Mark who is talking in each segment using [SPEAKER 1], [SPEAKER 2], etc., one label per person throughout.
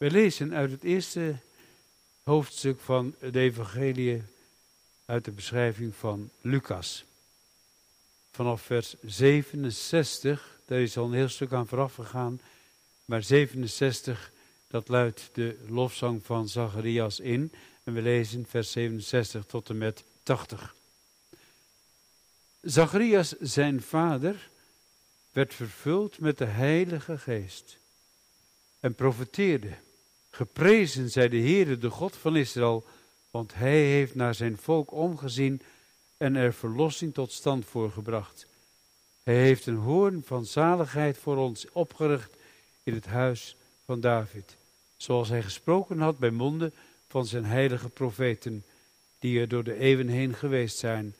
[SPEAKER 1] We lezen uit het eerste hoofdstuk van het Evangelie uit de beschrijving van Lucas. Vanaf vers 67, daar is al een heel stuk aan vooraf gegaan, maar 67, dat luidt de lofzang van Zacharias in. En we lezen vers 67 tot en met 80. Zacharias, zijn vader, werd vervuld met de Heilige Geest en profeteerde. Geprezen zij de Heere, de God van Israël, want hij heeft naar zijn volk omgezien en er verlossing tot stand voorgebracht. Hij heeft een hoorn van zaligheid voor ons opgericht in het huis van David, zoals hij gesproken had bij monden van zijn heilige profeten, die er door de eeuwen heen geweest zijn,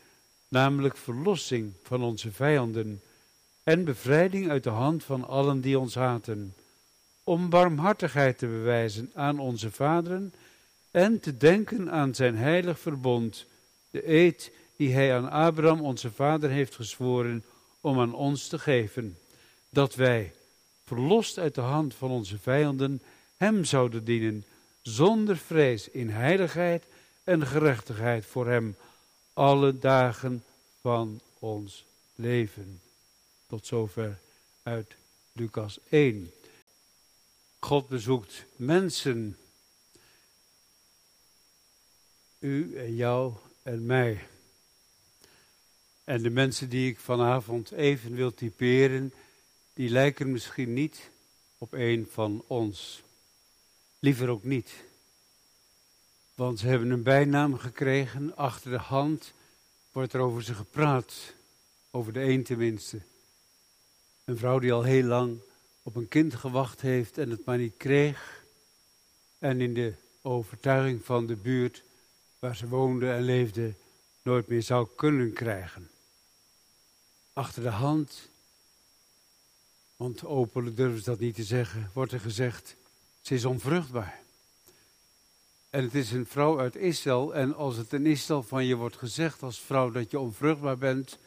[SPEAKER 1] namelijk verlossing van onze vijanden en bevrijding uit de hand van allen die ons haten, om barmhartigheid te bewijzen aan onze vaderen en te denken aan zijn heilig verbond, de eed die hij aan Abraham onze vader heeft gezworen om aan ons te geven, dat wij, verlost uit de hand van onze vijanden, hem zouden dienen, zonder vrees in heiligheid en gerechtigheid voor hem, alle dagen van ons leven. Tot zover uit Lucas 1. God bezoekt mensen. U en jou en mij. En de mensen die ik vanavond even wil typeren, die lijken misschien niet op een van ons. Liever ook niet. Want ze hebben een bijnaam gekregen. Achter de hand wordt er over ze gepraat. Over de een tenminste. Een vrouw die al heel lang op een kind gewacht heeft en het maar niet kreeg. En in de overtuiging van de buurt waar ze woonde en leefde nooit meer zou kunnen krijgen. Achter de hand, want openlijk durven ze dat niet te zeggen, wordt er gezegd, ze is onvruchtbaar. En het is een vrouw uit Israël. En als het in Israël van je wordt gezegd als vrouw dat je onvruchtbaar bent,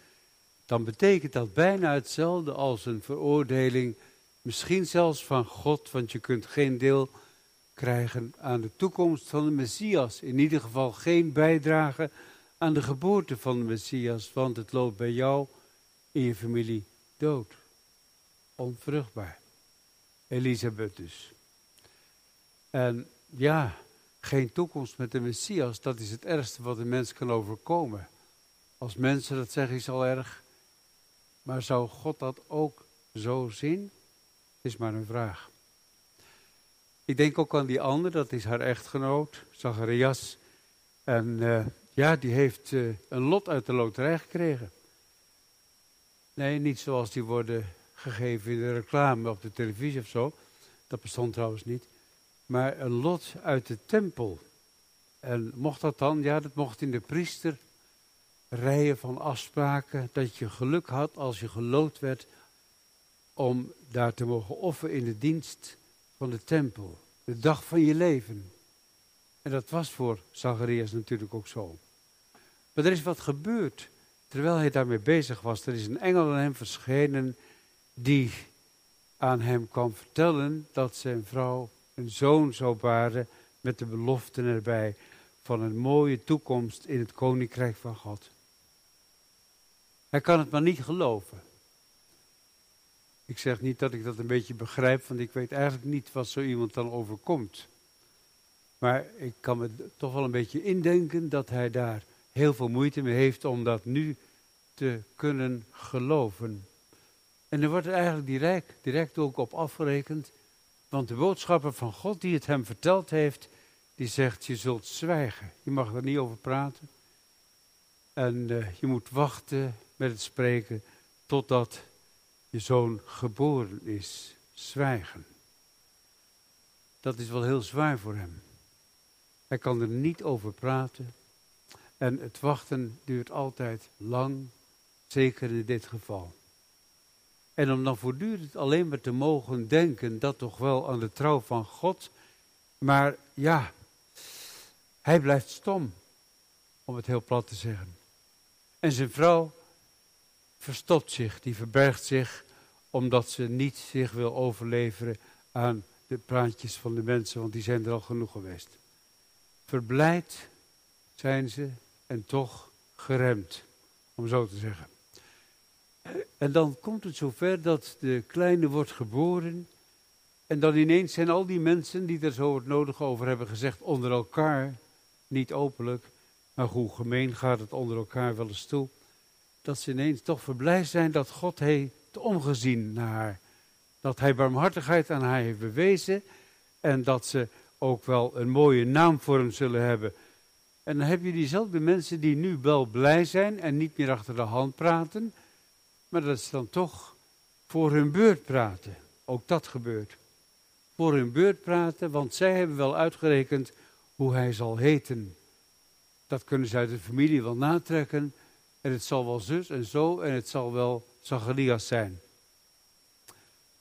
[SPEAKER 1] dan betekent dat bijna hetzelfde als een veroordeling, misschien zelfs van God, want je kunt geen deel krijgen aan de toekomst van de Messias. In ieder geval geen bijdrage aan de geboorte van de Messias, want het loopt bij jou in je familie dood. Onvruchtbaar. Elisabeth dus. En ja, geen toekomst met de Messias, dat is het ergste wat een mens kan overkomen. Als mensen dat zeggen is al erg. Maar zou God dat ook zo zien? Is maar een vraag. Ik denk ook aan die ander, dat is haar echtgenoot, Zacharias. En uh, ja, die heeft uh, een lot uit de loterij gekregen. Nee, niet zoals die worden gegeven in de reclame op de televisie of zo. Dat bestond trouwens niet maar een lot uit de tempel. En mocht dat dan? Ja, dat mocht in de priester rijen van afspraken. Dat je geluk had als je gelood werd om daar te mogen offeren in de dienst van de tempel. De dag van je leven. En dat was voor Zacharias natuurlijk ook zo. Maar er is wat gebeurd. Terwijl hij daarmee bezig was, er is een engel aan hem verschenen die aan hem kwam vertellen dat zijn vrouw een zoon zou baren met de belofte erbij van een mooie toekomst in het koninkrijk van God. Hij kan het maar niet geloven. Ik zeg niet dat ik dat een beetje begrijp, want ik weet eigenlijk niet wat zo iemand dan overkomt. Maar ik kan me toch wel een beetje indenken dat hij daar heel veel moeite mee heeft om dat nu te kunnen geloven. En er wordt er eigenlijk direct, direct ook op afgerekend want de boodschapper van God die het hem verteld heeft, die zegt, je zult zwijgen. Je mag er niet over praten. En uh, je moet wachten met het spreken totdat je zoon geboren is. Zwijgen. Dat is wel heel zwaar voor hem. Hij kan er niet over praten. En het wachten duurt altijd lang, zeker in dit geval. En om dan voortdurend alleen maar te mogen denken, dat toch wel aan de trouw van God. Maar ja, hij blijft stom, om het heel plat te zeggen. En zijn vrouw verstopt zich, die verbergt zich, omdat ze niet zich wil overleveren aan de praatjes van de mensen, want die zijn er al genoeg geweest. Verblijd zijn ze en toch geremd, om zo te zeggen. En dan komt het zover dat de kleine wordt geboren. En dan ineens zijn al die mensen die er zo het nodig over hebben gezegd onder elkaar, niet openlijk, maar hoe gemeen gaat het onder elkaar wel eens toe, dat ze ineens toch verblijd zijn dat God heeft omgezien naar haar. Dat hij barmhartigheid aan haar heeft bewezen en dat ze ook wel een mooie naam voor hem zullen hebben. En dan heb je diezelfde mensen die nu wel blij zijn en niet meer achter de hand praten, maar dat ze dan toch voor hun beurt praten. Ook dat gebeurt. Voor hun beurt praten, want zij hebben wel uitgerekend hoe hij zal heten. Dat kunnen ze uit de familie wel natrekken. En het zal wel zus en zo en het zal wel Zacharias zijn.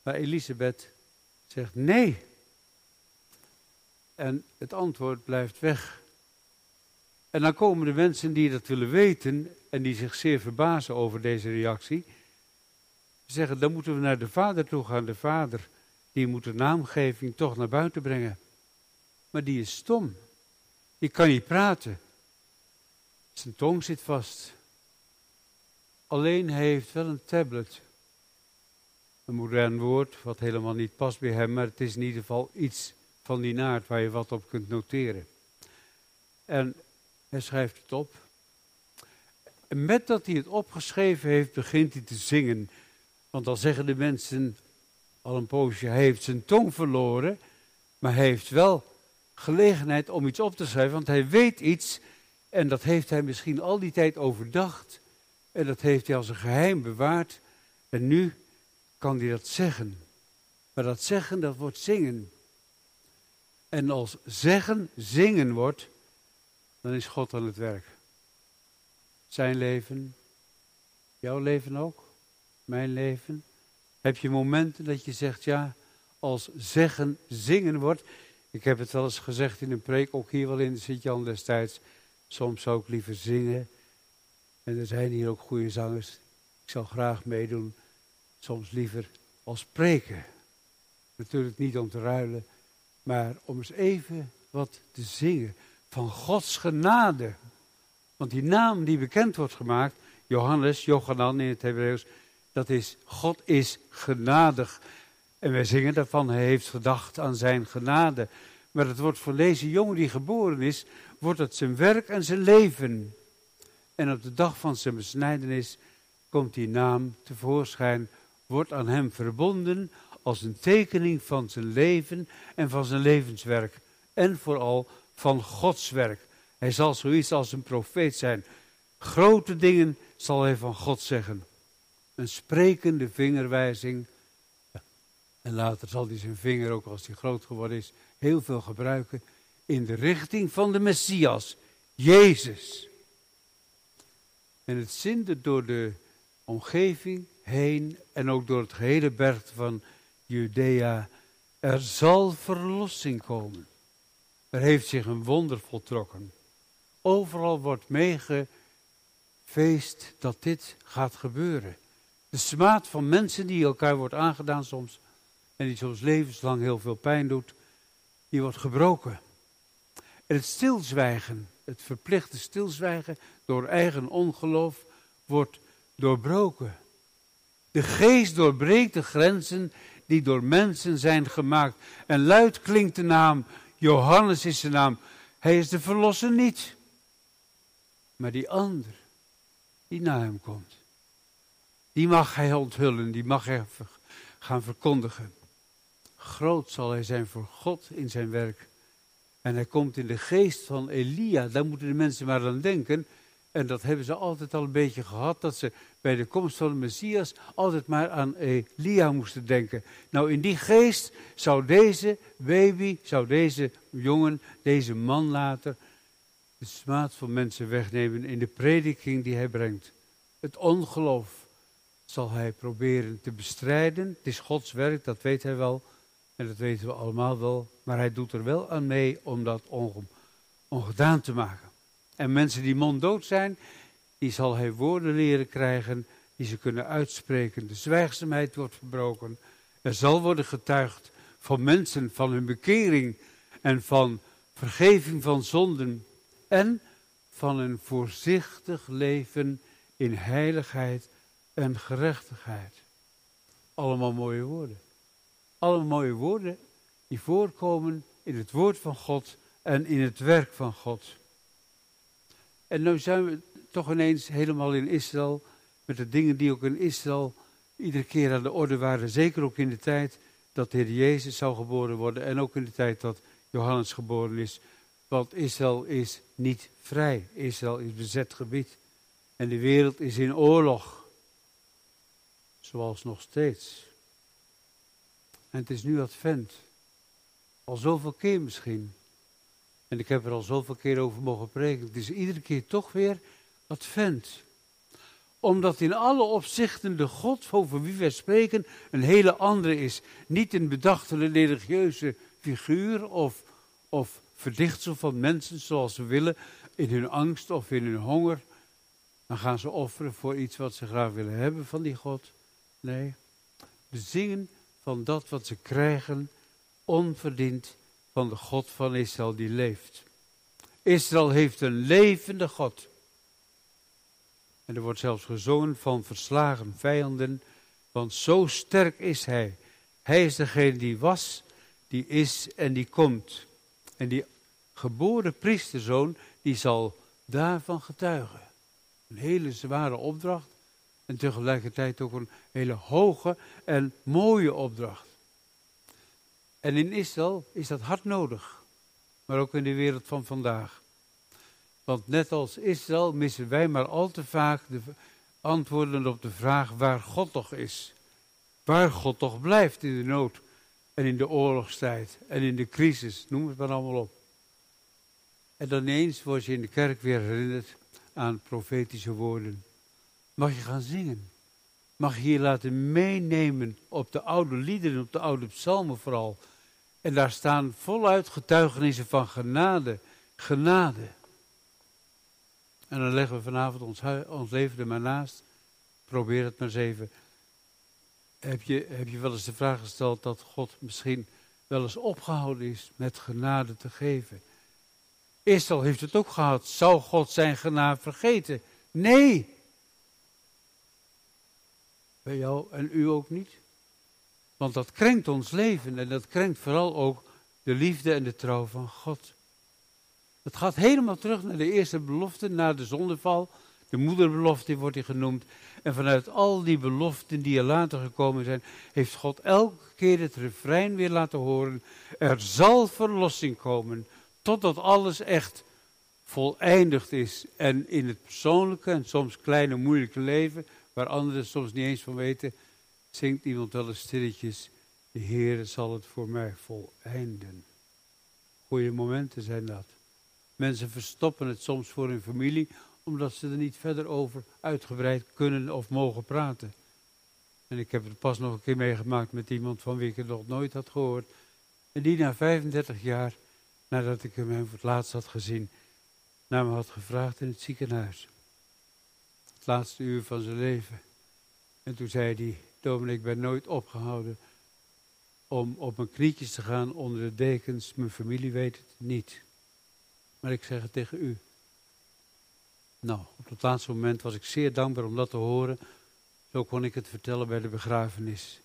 [SPEAKER 1] Maar Elisabeth zegt nee. En het antwoord blijft weg. En dan komen de mensen die dat willen weten en die zich zeer verbazen over deze reactie. Zeggen, dan moeten we naar de vader toe gaan. De vader, die moet de naamgeving toch naar buiten brengen. Maar die is stom. Die kan niet praten. Zijn tong zit vast. Alleen heeft wel een tablet. Een modern woord, wat helemaal niet past bij hem, maar het is in ieder geval iets van die naart waar je wat op kunt noteren. En hij schrijft het op. En met dat hij het opgeschreven heeft, begint hij te zingen. Want dan zeggen de mensen al een poosje, hij heeft zijn tong verloren, maar hij heeft wel gelegenheid om iets op te schrijven, want hij weet iets en dat heeft hij misschien al die tijd overdacht en dat heeft hij als een geheim bewaard en nu kan hij dat zeggen. Maar dat zeggen, dat wordt zingen. En als zeggen zingen wordt, dan is God aan het werk. Zijn leven, jouw leven ook, mijn leven. Heb je momenten dat je zegt, ja, als zeggen zingen wordt. Ik heb het wel eens gezegd in een preek, ook hier wel in de Sint-Jan destijds. Soms zou ik liever zingen. En er zijn hier ook goede zangers. Ik zou graag meedoen. Soms liever als spreken. Natuurlijk niet om te ruilen, maar om eens even wat te zingen van Gods genade. Want die naam die bekend wordt gemaakt, Johannes, Johanan in het Hebreeuws, dat is God is genadig. En wij zingen daarvan, hij heeft gedacht aan zijn genade. Maar het wordt voor deze jongen die geboren is, wordt het zijn werk en zijn leven. En op de dag van zijn besnijdenis komt die naam tevoorschijn, wordt aan hem verbonden als een tekening van zijn leven en van zijn levenswerk. En vooral van Gods werk. Hij zal zoiets als een profeet zijn. Grote dingen zal hij van God zeggen. Een sprekende vingerwijzing. En later zal hij zijn vinger, ook als hij groot geworden is, heel veel gebruiken in de richting van de Messias, Jezus. En het zinde door de omgeving heen en ook door het gehele berg van Judea. Er zal verlossing komen. Er heeft zich een wonder voltrokken. Overal wordt meegefeest dat dit gaat gebeuren. De smaad van mensen die elkaar wordt aangedaan soms, en die soms levenslang heel veel pijn doet, die wordt gebroken. En het stilzwijgen, het verplichte stilzwijgen door eigen ongeloof, wordt doorbroken. De geest doorbreekt de grenzen die door mensen zijn gemaakt. En luid klinkt de naam Johannes is zijn naam. Hij is de verlosser niet. Maar die ander, die na hem komt, die mag hij onthullen, die mag hij gaan verkondigen. Groot zal hij zijn voor God in zijn werk. En hij komt in de geest van Elia. Daar moeten de mensen maar aan denken. En dat hebben ze altijd al een beetje gehad, dat ze bij de komst van de Messias altijd maar aan Elia moesten denken. Nou, in die geest zou deze baby, zou deze jongen, deze man later de smaad van mensen wegnemen in de prediking die hij brengt. Het ongeloof zal hij proberen te bestrijden. Het is Gods werk, dat weet hij wel. En dat weten we allemaal wel. Maar hij doet er wel aan mee om dat ongedaan te maken. En mensen die monddood zijn, die zal hij woorden leren krijgen die ze kunnen uitspreken. De zwijgzaamheid wordt verbroken. Er zal worden getuigd van mensen, van hun bekering en van vergeving van zonden en van een voorzichtig leven in heiligheid en gerechtigheid. Allemaal mooie woorden. Allemaal mooie woorden die voorkomen in het woord van God en in het werk van God. En nu zijn we toch ineens helemaal in Israël, met de dingen die ook in Israël iedere keer aan de orde waren. Zeker ook in de tijd dat de Heer Jezus zou geboren worden en ook in de tijd dat Johannes geboren is. Want Israël is niet vrij. Israël is bezet gebied. En de wereld is in oorlog. Zoals nog steeds. En het is nu advent. Al zoveel keer misschien. En ik heb er al zoveel keer over mogen preken. Het is iedere keer toch weer advent. Omdat in alle opzichten de God over wie wij spreken een hele andere is. Niet een bedachte religieuze figuur of, of verdichtsel van mensen zoals ze willen. In hun angst of in hun honger. Dan gaan ze offeren voor iets wat ze graag willen hebben van die God. Nee, we zingen van dat wat ze krijgen onverdiend van de God van Israël die leeft. Israël heeft een levende God. En er wordt zelfs gezongen van verslagen vijanden, want zo sterk is Hij. Hij is degene die was, die is en die komt. En die geboren priesterzoon, die zal daarvan getuigen. Een hele zware opdracht en tegelijkertijd ook een hele hoge en mooie opdracht. En in Israël is dat hard nodig, maar ook in de wereld van vandaag. Want net als Israël missen wij maar al te vaak de antwoorden op de vraag waar God toch is. Waar God toch blijft in de nood en in de oorlogstijd en in de crisis, noem het maar allemaal op. En dan ineens word je in de kerk weer herinnerd aan profetische woorden. Mag je gaan zingen? Mag je je laten meenemen op de oude liederen, op de oude psalmen vooral. En daar staan voluit getuigenissen van genade, genade. En dan leggen we vanavond ons, ons leven er maar naast. Probeer het maar eens even. Heb je, heb je wel eens de vraag gesteld dat God misschien wel eens opgehouden is met genade te geven? Israël heeft het ook gehad. Zou God zijn genade vergeten? Nee. Bij jou en u ook niet. Want dat krenkt ons leven en dat krenkt vooral ook de liefde en de trouw van God. Het gaat helemaal terug naar de eerste belofte, naar de zondeval. De moederbelofte wordt die genoemd. En vanuit al die beloften die er later gekomen zijn, heeft God elke keer het refrein weer laten horen. Er zal verlossing komen, totdat alles echt voleindigd is. En in het persoonlijke en soms kleine moeilijke leven, waar anderen soms niet eens van weten, zingt iemand wel eens stilletjes, de Heer zal het voor mij voleinden. Goeie momenten zijn dat. Mensen verstoppen het soms voor hun familie, omdat ze er niet verder over uitgebreid kunnen of mogen praten. En ik heb het pas nog een keer meegemaakt met iemand van wie ik het nog nooit had gehoord. En die na 35 jaar, nadat ik hem voor het laatst had gezien, naar me had gevraagd in het ziekenhuis. Het laatste uur van zijn leven. En toen zei hij, Dominee, ik ben nooit opgehouden om op mijn knietjes te gaan onder de dekens. Mijn familie weet het niet. Maar ik zeg het tegen u. Nou, op het laatste moment was ik zeer dankbaar om dat te horen. Zo kon ik het vertellen bij de begrafenis.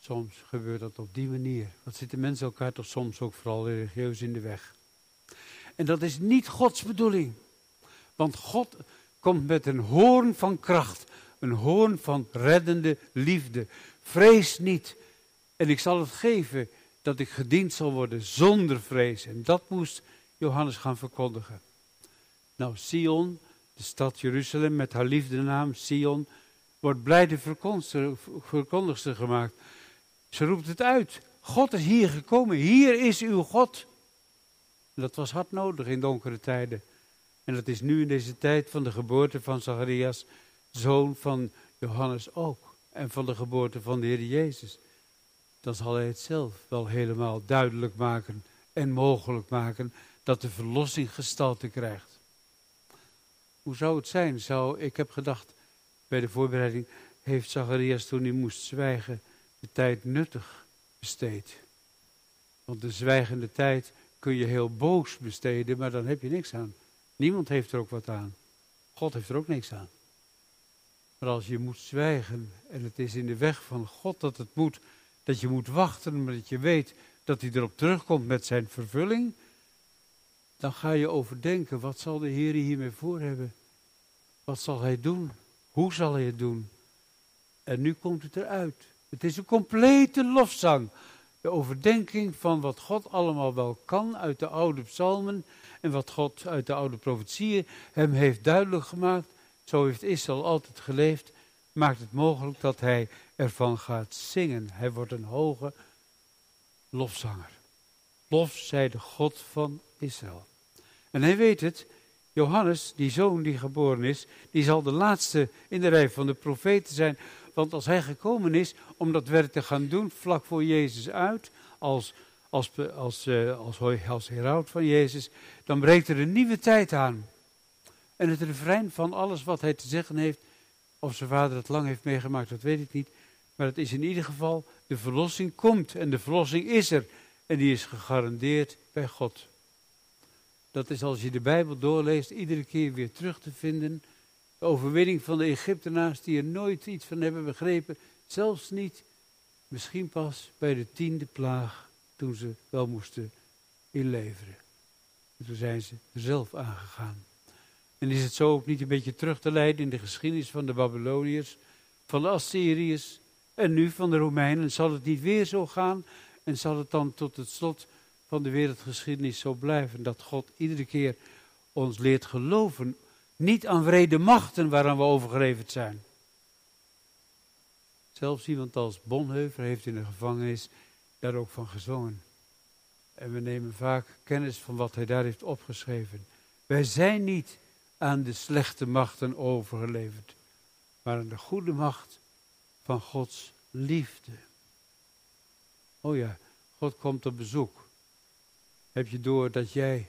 [SPEAKER 1] Soms gebeurt dat op die manier. Wat zitten mensen elkaar toch soms ook vooral religieus in de weg. En dat is niet Gods bedoeling. Want God komt met een hoorn van kracht een hoorn van reddende liefde. Vrees niet. En ik zal het geven dat ik gediend zal worden zonder vrees. En dat moest Johannes gaan verkondigen. Nou, Sion, de stad Jeruzalem met haar liefdenaam Sion, wordt blij de verkondigster gemaakt. Ze roept het uit. God is hier gekomen. Hier is uw God. Dat was hard nodig in donkere tijden. En dat is nu in deze tijd van de geboorte van Zacharias zoon van Johannes ook. En van de geboorte van de Heer Jezus. Dan zal hij het zelf wel helemaal duidelijk maken en mogelijk maken dat de verlossing gestalte krijgt. Hoe zou het zijn? Zou, ik heb gedacht bij de voorbereiding, heeft Zacharias toen hij moest zwijgen de tijd nuttig besteedt. Want de zwijgende tijd kun je heel boos besteden, maar dan heb je niks aan. Niemand heeft er ook wat aan. God heeft er ook niks aan. Maar als je moet zwijgen en het is in de weg van God dat het moet, dat je moet wachten, maar dat je weet dat hij erop terugkomt met zijn vervulling, dan ga je overdenken, wat zal de Heer hiermee voor hebben? Wat zal hij doen? Hoe zal hij het doen? En nu komt het eruit. Het is een complete lofzang. De overdenking van wat God allemaal wel kan uit de oude psalmen en wat God uit de oude profetieën hem heeft duidelijk gemaakt. Zo heeft Israël altijd geleefd. Maakt het mogelijk dat hij ervan gaat zingen. Hij wordt een hoge lofzanger. Lof zij de God van Israël. En hij weet het, Johannes, die zoon die geboren is, die zal de laatste in de rij van de profeten zijn. Want als hij gekomen is om dat werk te gaan doen, vlak voor Jezus uit, als, als, als, uh, als, als heraut van Jezus, dan breekt er een nieuwe tijd aan. En het refrein van alles wat hij te zeggen heeft, of zijn vader het lang heeft meegemaakt, dat weet ik niet. Maar het is in ieder geval, de verlossing komt en de verlossing is er. En die is gegarandeerd bij God. Dat is als je de Bijbel doorleest, iedere keer weer terug te vinden. De overwinning van de Egyptenaars die er nooit iets van hebben begrepen. Zelfs niet, misschien pas bij de tiende plaag, toen ze wel moesten inleveren. En toen zijn ze zelf aangegaan. En is het zo ook niet een beetje terug te leiden in de geschiedenis van de Babyloniërs, van de Assyriërs en nu van de Romeinen? Zal het niet weer zo gaan? En zal het dan tot het slot van de wereldgeschiedenis zo blijven dat God iedere keer ons leert geloven, niet aan vrede machten waaraan we overgeleverd zijn? Zelfs iemand als Bonheuver heeft in de gevangenis daar ook van gezongen. En we nemen vaak kennis van wat hij daar heeft opgeschreven. Wij zijn niet aan de slechte machten overgeleverd, maar aan de goede macht van Gods liefde. Oh ja, God komt op bezoek. Heb je door dat jij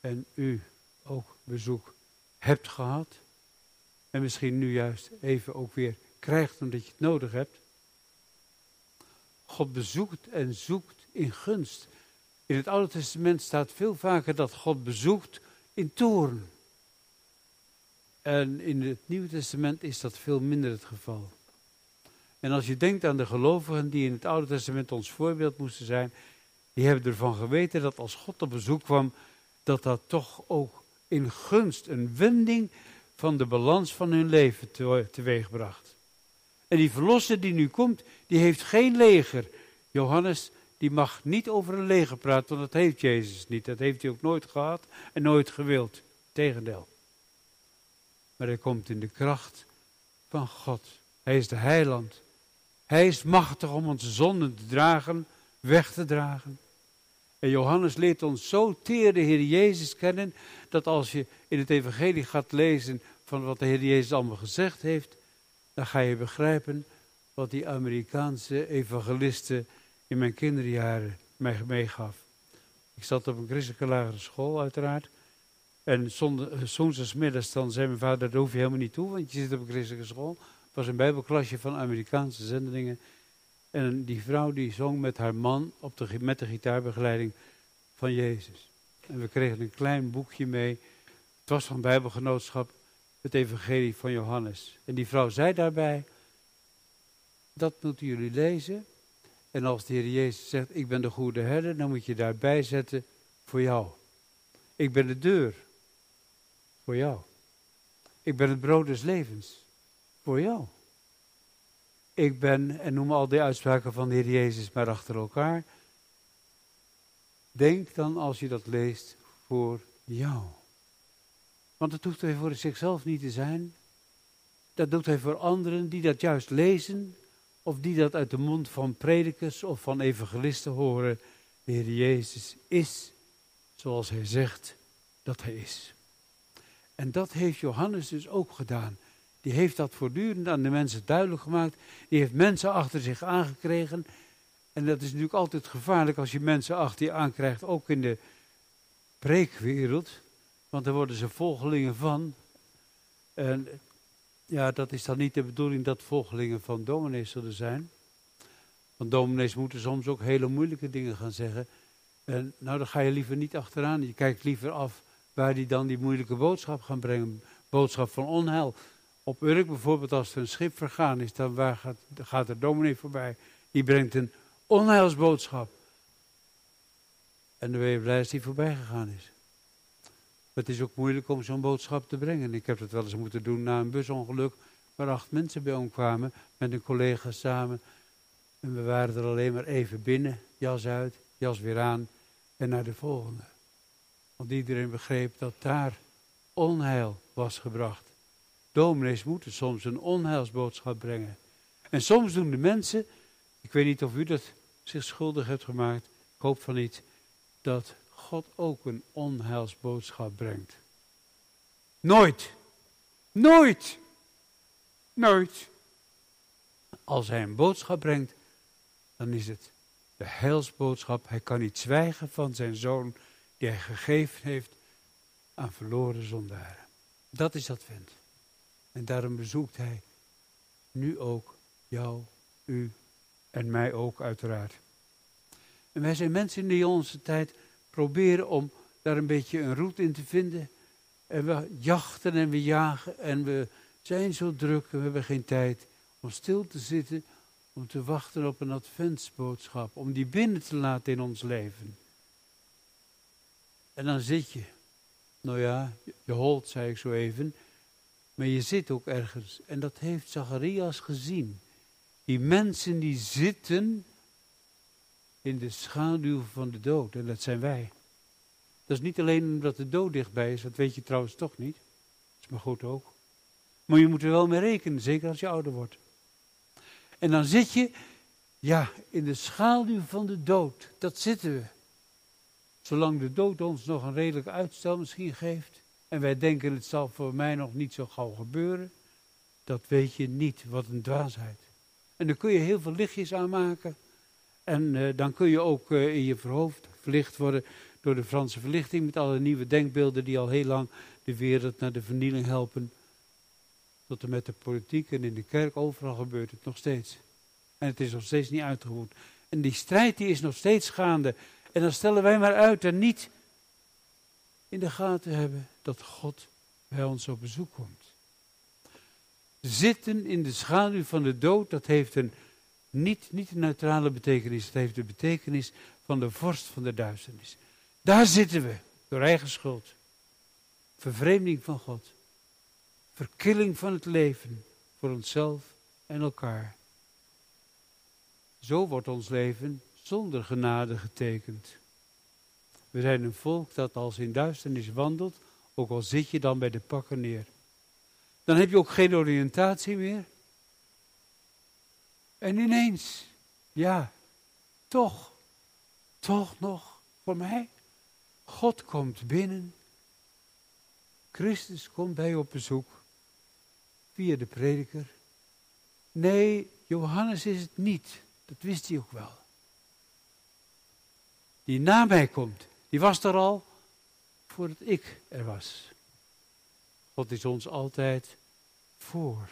[SPEAKER 1] en u ook bezoek hebt gehad? En misschien nu juist even ook weer krijgt omdat je het nodig hebt? God bezoekt en zoekt in gunst. In het Oude Testament staat veel vaker dat God bezoekt in toorn. En in het Nieuwe Testament is dat veel minder het geval. En als je denkt aan de gelovigen die in het Oude Testament ons voorbeeld moesten zijn, die hebben ervan geweten dat als God op bezoek kwam, dat dat toch ook in gunst een wending van de balans van hun leven teweegbracht. En die verlosser die nu komt, die heeft geen leger. Johannes, die mag niet over een leger praten, want dat heeft Jezus niet. Dat heeft hij ook nooit gehad en nooit gewild. Tegendeel. Maar hij komt in de kracht van God. Hij is de heiland. Hij is machtig om onze zonden te dragen, weg te dragen. En Johannes leert ons zo teer de Heer Jezus kennen, dat als je in het evangelie gaat lezen van wat de Heer Jezus allemaal gezegd heeft, dan ga je begrijpen wat die Amerikaanse evangelisten in mijn kinderjaren mij meegaf. Ik zat op een christelijke lagere school uiteraard. En zondagsmiddags dan zei mijn vader, daar hoef je helemaal niet toe, want je zit op een christelijke school. Het was een bijbelklasje van Amerikaanse zendelingen. En die vrouw die zong met haar man op de, met de gitaarbegeleiding van Jezus. En we kregen een klein boekje mee. Het was van Bijbelgenootschap, het Evangelie van Johannes. En die vrouw zei daarbij: Dat moeten jullie lezen. En als de Heer Jezus zegt: Ik ben de goede herder, dan moet je daarbij zetten voor jou. Ik ben de deur voor jou. Ik ben het brood des levens voor jou. Ik ben, en noem al die uitspraken van de Heer Jezus maar achter elkaar. Denk dan als je dat leest voor jou. Want dat hoeft hij voor zichzelf niet te zijn. Dat doet hij voor anderen die dat juist lezen. Of die dat uit de mond van predikers of van evangelisten horen. De Heer Jezus is zoals hij zegt dat hij is. En dat heeft Johannes dus ook gedaan die heeft dat voortdurend aan de mensen duidelijk gemaakt. Die heeft mensen achter zich aangekregen. En dat is natuurlijk altijd gevaarlijk als je mensen achter je aankrijgt, ook in de preekwereld. Want daar worden ze volgelingen van. En ja, dat is dan niet de bedoeling dat volgelingen van dominees zullen zijn. Want dominees moeten soms ook hele moeilijke dingen gaan zeggen. En nou, dan ga je liever niet achteraan. Je kijkt liever af waar die dan die moeilijke boodschap gaan brengen. Boodschap van onheil. Op Urk bijvoorbeeld, als er een schip vergaan is, dan gaat, gaat er dominee voorbij. Die brengt een onheilsboodschap. En dan ben je blij die voorbij gegaan is. Het is ook moeilijk om zo'n boodschap te brengen. Ik heb dat wel eens moeten doen na een busongeluk waar acht mensen bij omkwamen met een collega samen. En we waren er alleen maar even binnen, jas uit, jas weer aan en naar de volgende. Want iedereen begreep dat daar onheil was gebracht. Dominees moeten soms een onheilsboodschap brengen. En soms doen de mensen, ik weet niet of u dat zich schuldig hebt gemaakt, ik hoop van niet, dat God ook een onheilsboodschap brengt. Nooit. Nooit. Nooit. Als hij een boodschap brengt, dan is het de heilsboodschap. Hij kan niet zwijgen van zijn zoon die hij gegeven heeft aan verloren zondaren. Dat is Advent. En daarom bezoekt hij nu ook jou, u en mij ook uiteraard. En wij zijn mensen die onze tijd proberen om daar een beetje een route in te vinden. En we jachten en we jagen en we zijn zo druk en we hebben geen tijd om stil te zitten, om te wachten op een adventsboodschap, om die binnen te laten in ons leven. En dan zit je, nou ja, je holt, zei ik zo even, maar je zit ook ergens. En dat heeft Zacharias gezien. Die mensen die zitten in de schaduw van de dood. En dat zijn wij. Dat is niet alleen omdat de dood dichtbij is, dat weet je trouwens toch niet. Dat is maar goed ook. Maar je moet er wel mee rekenen, zeker als je ouder wordt. En dan zit je, ja, in de schaduw van de dood. Dat zitten we. Zolang de dood ons nog een redelijk uitstel misschien geeft. En wij denken het zal voor mij nog niet zo gauw gebeuren. Dat weet je niet, wat een dwaasheid. En dan kun je heel veel lichtjes aanmaken. En uh, dan kun je ook uh, in je verhoofd verlicht worden door de Franse verlichting. Met alle nieuwe denkbeelden die al heel lang de wereld naar de vernieling helpen. Tot en met de politiek en in de kerk, overal gebeurt het nog steeds. En het is nog steeds niet uitgevoerd. En die strijd die is nog steeds gaande. En dan stellen wij maar uit en niet in de gaten hebben dat God bij ons op bezoek komt. Zitten in de schaduw van de dood, dat heeft een niet, niet neutrale betekenis. Het heeft de betekenis van de vorst van de duisternis. Daar zitten we, door eigen schuld. Vervreemding van God. Verkilling van het leven voor onszelf en elkaar. Zo wordt ons leven zonder genade getekend. We zijn een volk dat als in duisternis wandelt, ook al zit je dan bij de pakken neer. Dan heb je ook geen oriëntatie meer. En ineens, ja, toch, toch nog voor mij. God komt binnen. Christus komt bij op bezoek. Via de prediker. Nee, Johannes is het niet. Dat wist hij ook wel. Die na mij komt, die was er al voordat ik er was. God is ons altijd voor.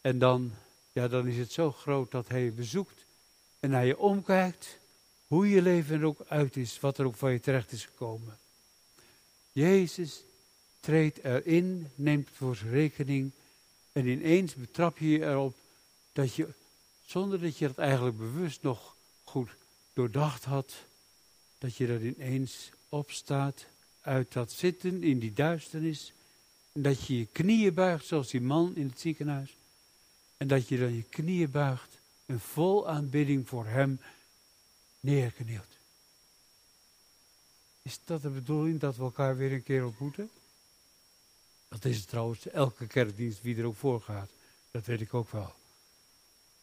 [SPEAKER 1] En dan ja, dan is het zo groot dat hij je bezoekt en naar je omkijkt, hoe je leven er ook uit is, wat er ook van je terecht is gekomen. Jezus treedt erin, neemt het voor zijn rekening en ineens betrap je je erop dat je, zonder dat je het eigenlijk bewust nog goed doordacht had, dat je er ineens opstaat uit dat zitten in die duisternis en dat je je knieën buigt zoals die man in het ziekenhuis en dat je dan je knieën buigt en vol aanbidding voor Hem neerknielt. Is dat de bedoeling dat we elkaar weer een keer ontmoeten? Dat is het trouwens elke kerkdienst wie er ook voor gaat. Dat weet ik ook wel.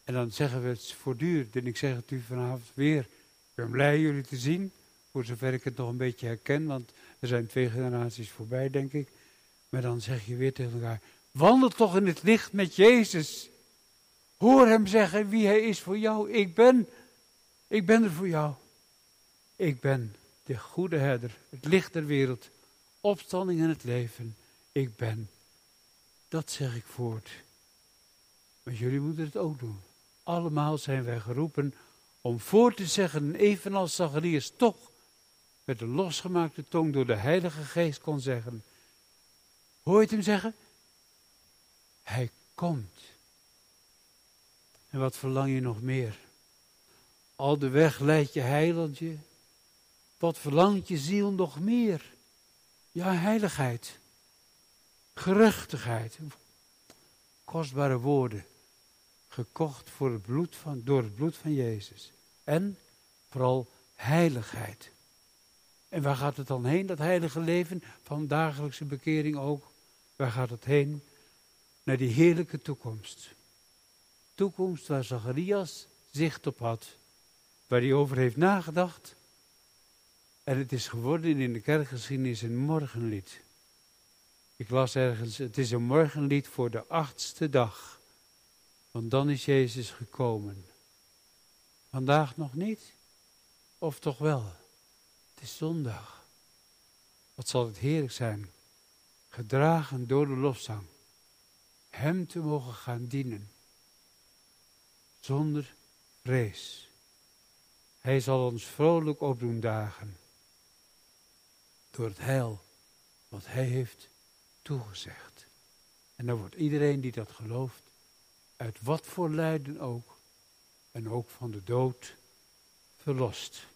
[SPEAKER 1] En dan zeggen we het voortdurend. En ik zeg het u vanavond weer. Ik ben blij jullie te zien. Voor zover ik het nog een beetje herken. Want er zijn twee generaties voorbij, denk ik. Maar dan zeg je weer tegen elkaar. Wandel toch in het licht met Jezus. Hoor hem zeggen wie hij is voor jou. Ik ben, ik ben er voor jou. Ik ben de goede herder, het licht der wereld, opstanding en het leven. Ik ben. Dat zeg ik voort. Maar jullie moeten het ook doen. Allemaal zijn wij geroepen om voor te zeggen, evenals Zacharias toch met de losgemaakte tong door de Heilige Geest kon zeggen. Hoor je hem zeggen? Hij komt. En wat verlang je nog meer? Al de weg leidt je heilandje. Wat verlangt je ziel nog meer? Ja, heiligheid. Gerechtigheid. Kostbare woorden. Gekocht voor het bloed van, door het bloed van Jezus. En vooral heiligheid. En waar gaat het dan heen, dat heilige leven van dagelijkse bekering ook? Waar gaat het heen? Naar die heerlijke toekomst. Toekomst waar Zacharias zicht op had. Waar hij over heeft nagedacht. En het is geworden in de kerkgeschiedenis een morgenlied. Ik las ergens, het is een morgenlied voor de achtste dag. Want dan is Jezus gekomen. Vandaag nog niet? Of toch wel? Is zondag. Wat zal het heerlijk zijn, gedragen door de lofzang, Hem te mogen gaan dienen, zonder vrees. Hij zal ons vrolijk opdoen dagen, door het heil wat Hij heeft toegezegd. En dan wordt iedereen die dat gelooft, uit wat voor lijden ook, en ook van de dood, verlost.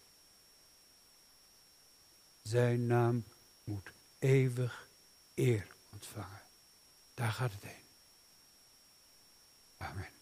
[SPEAKER 1] Zijn naam moet eeuwig eer ontvangen. Daar gaat het heen. Amen.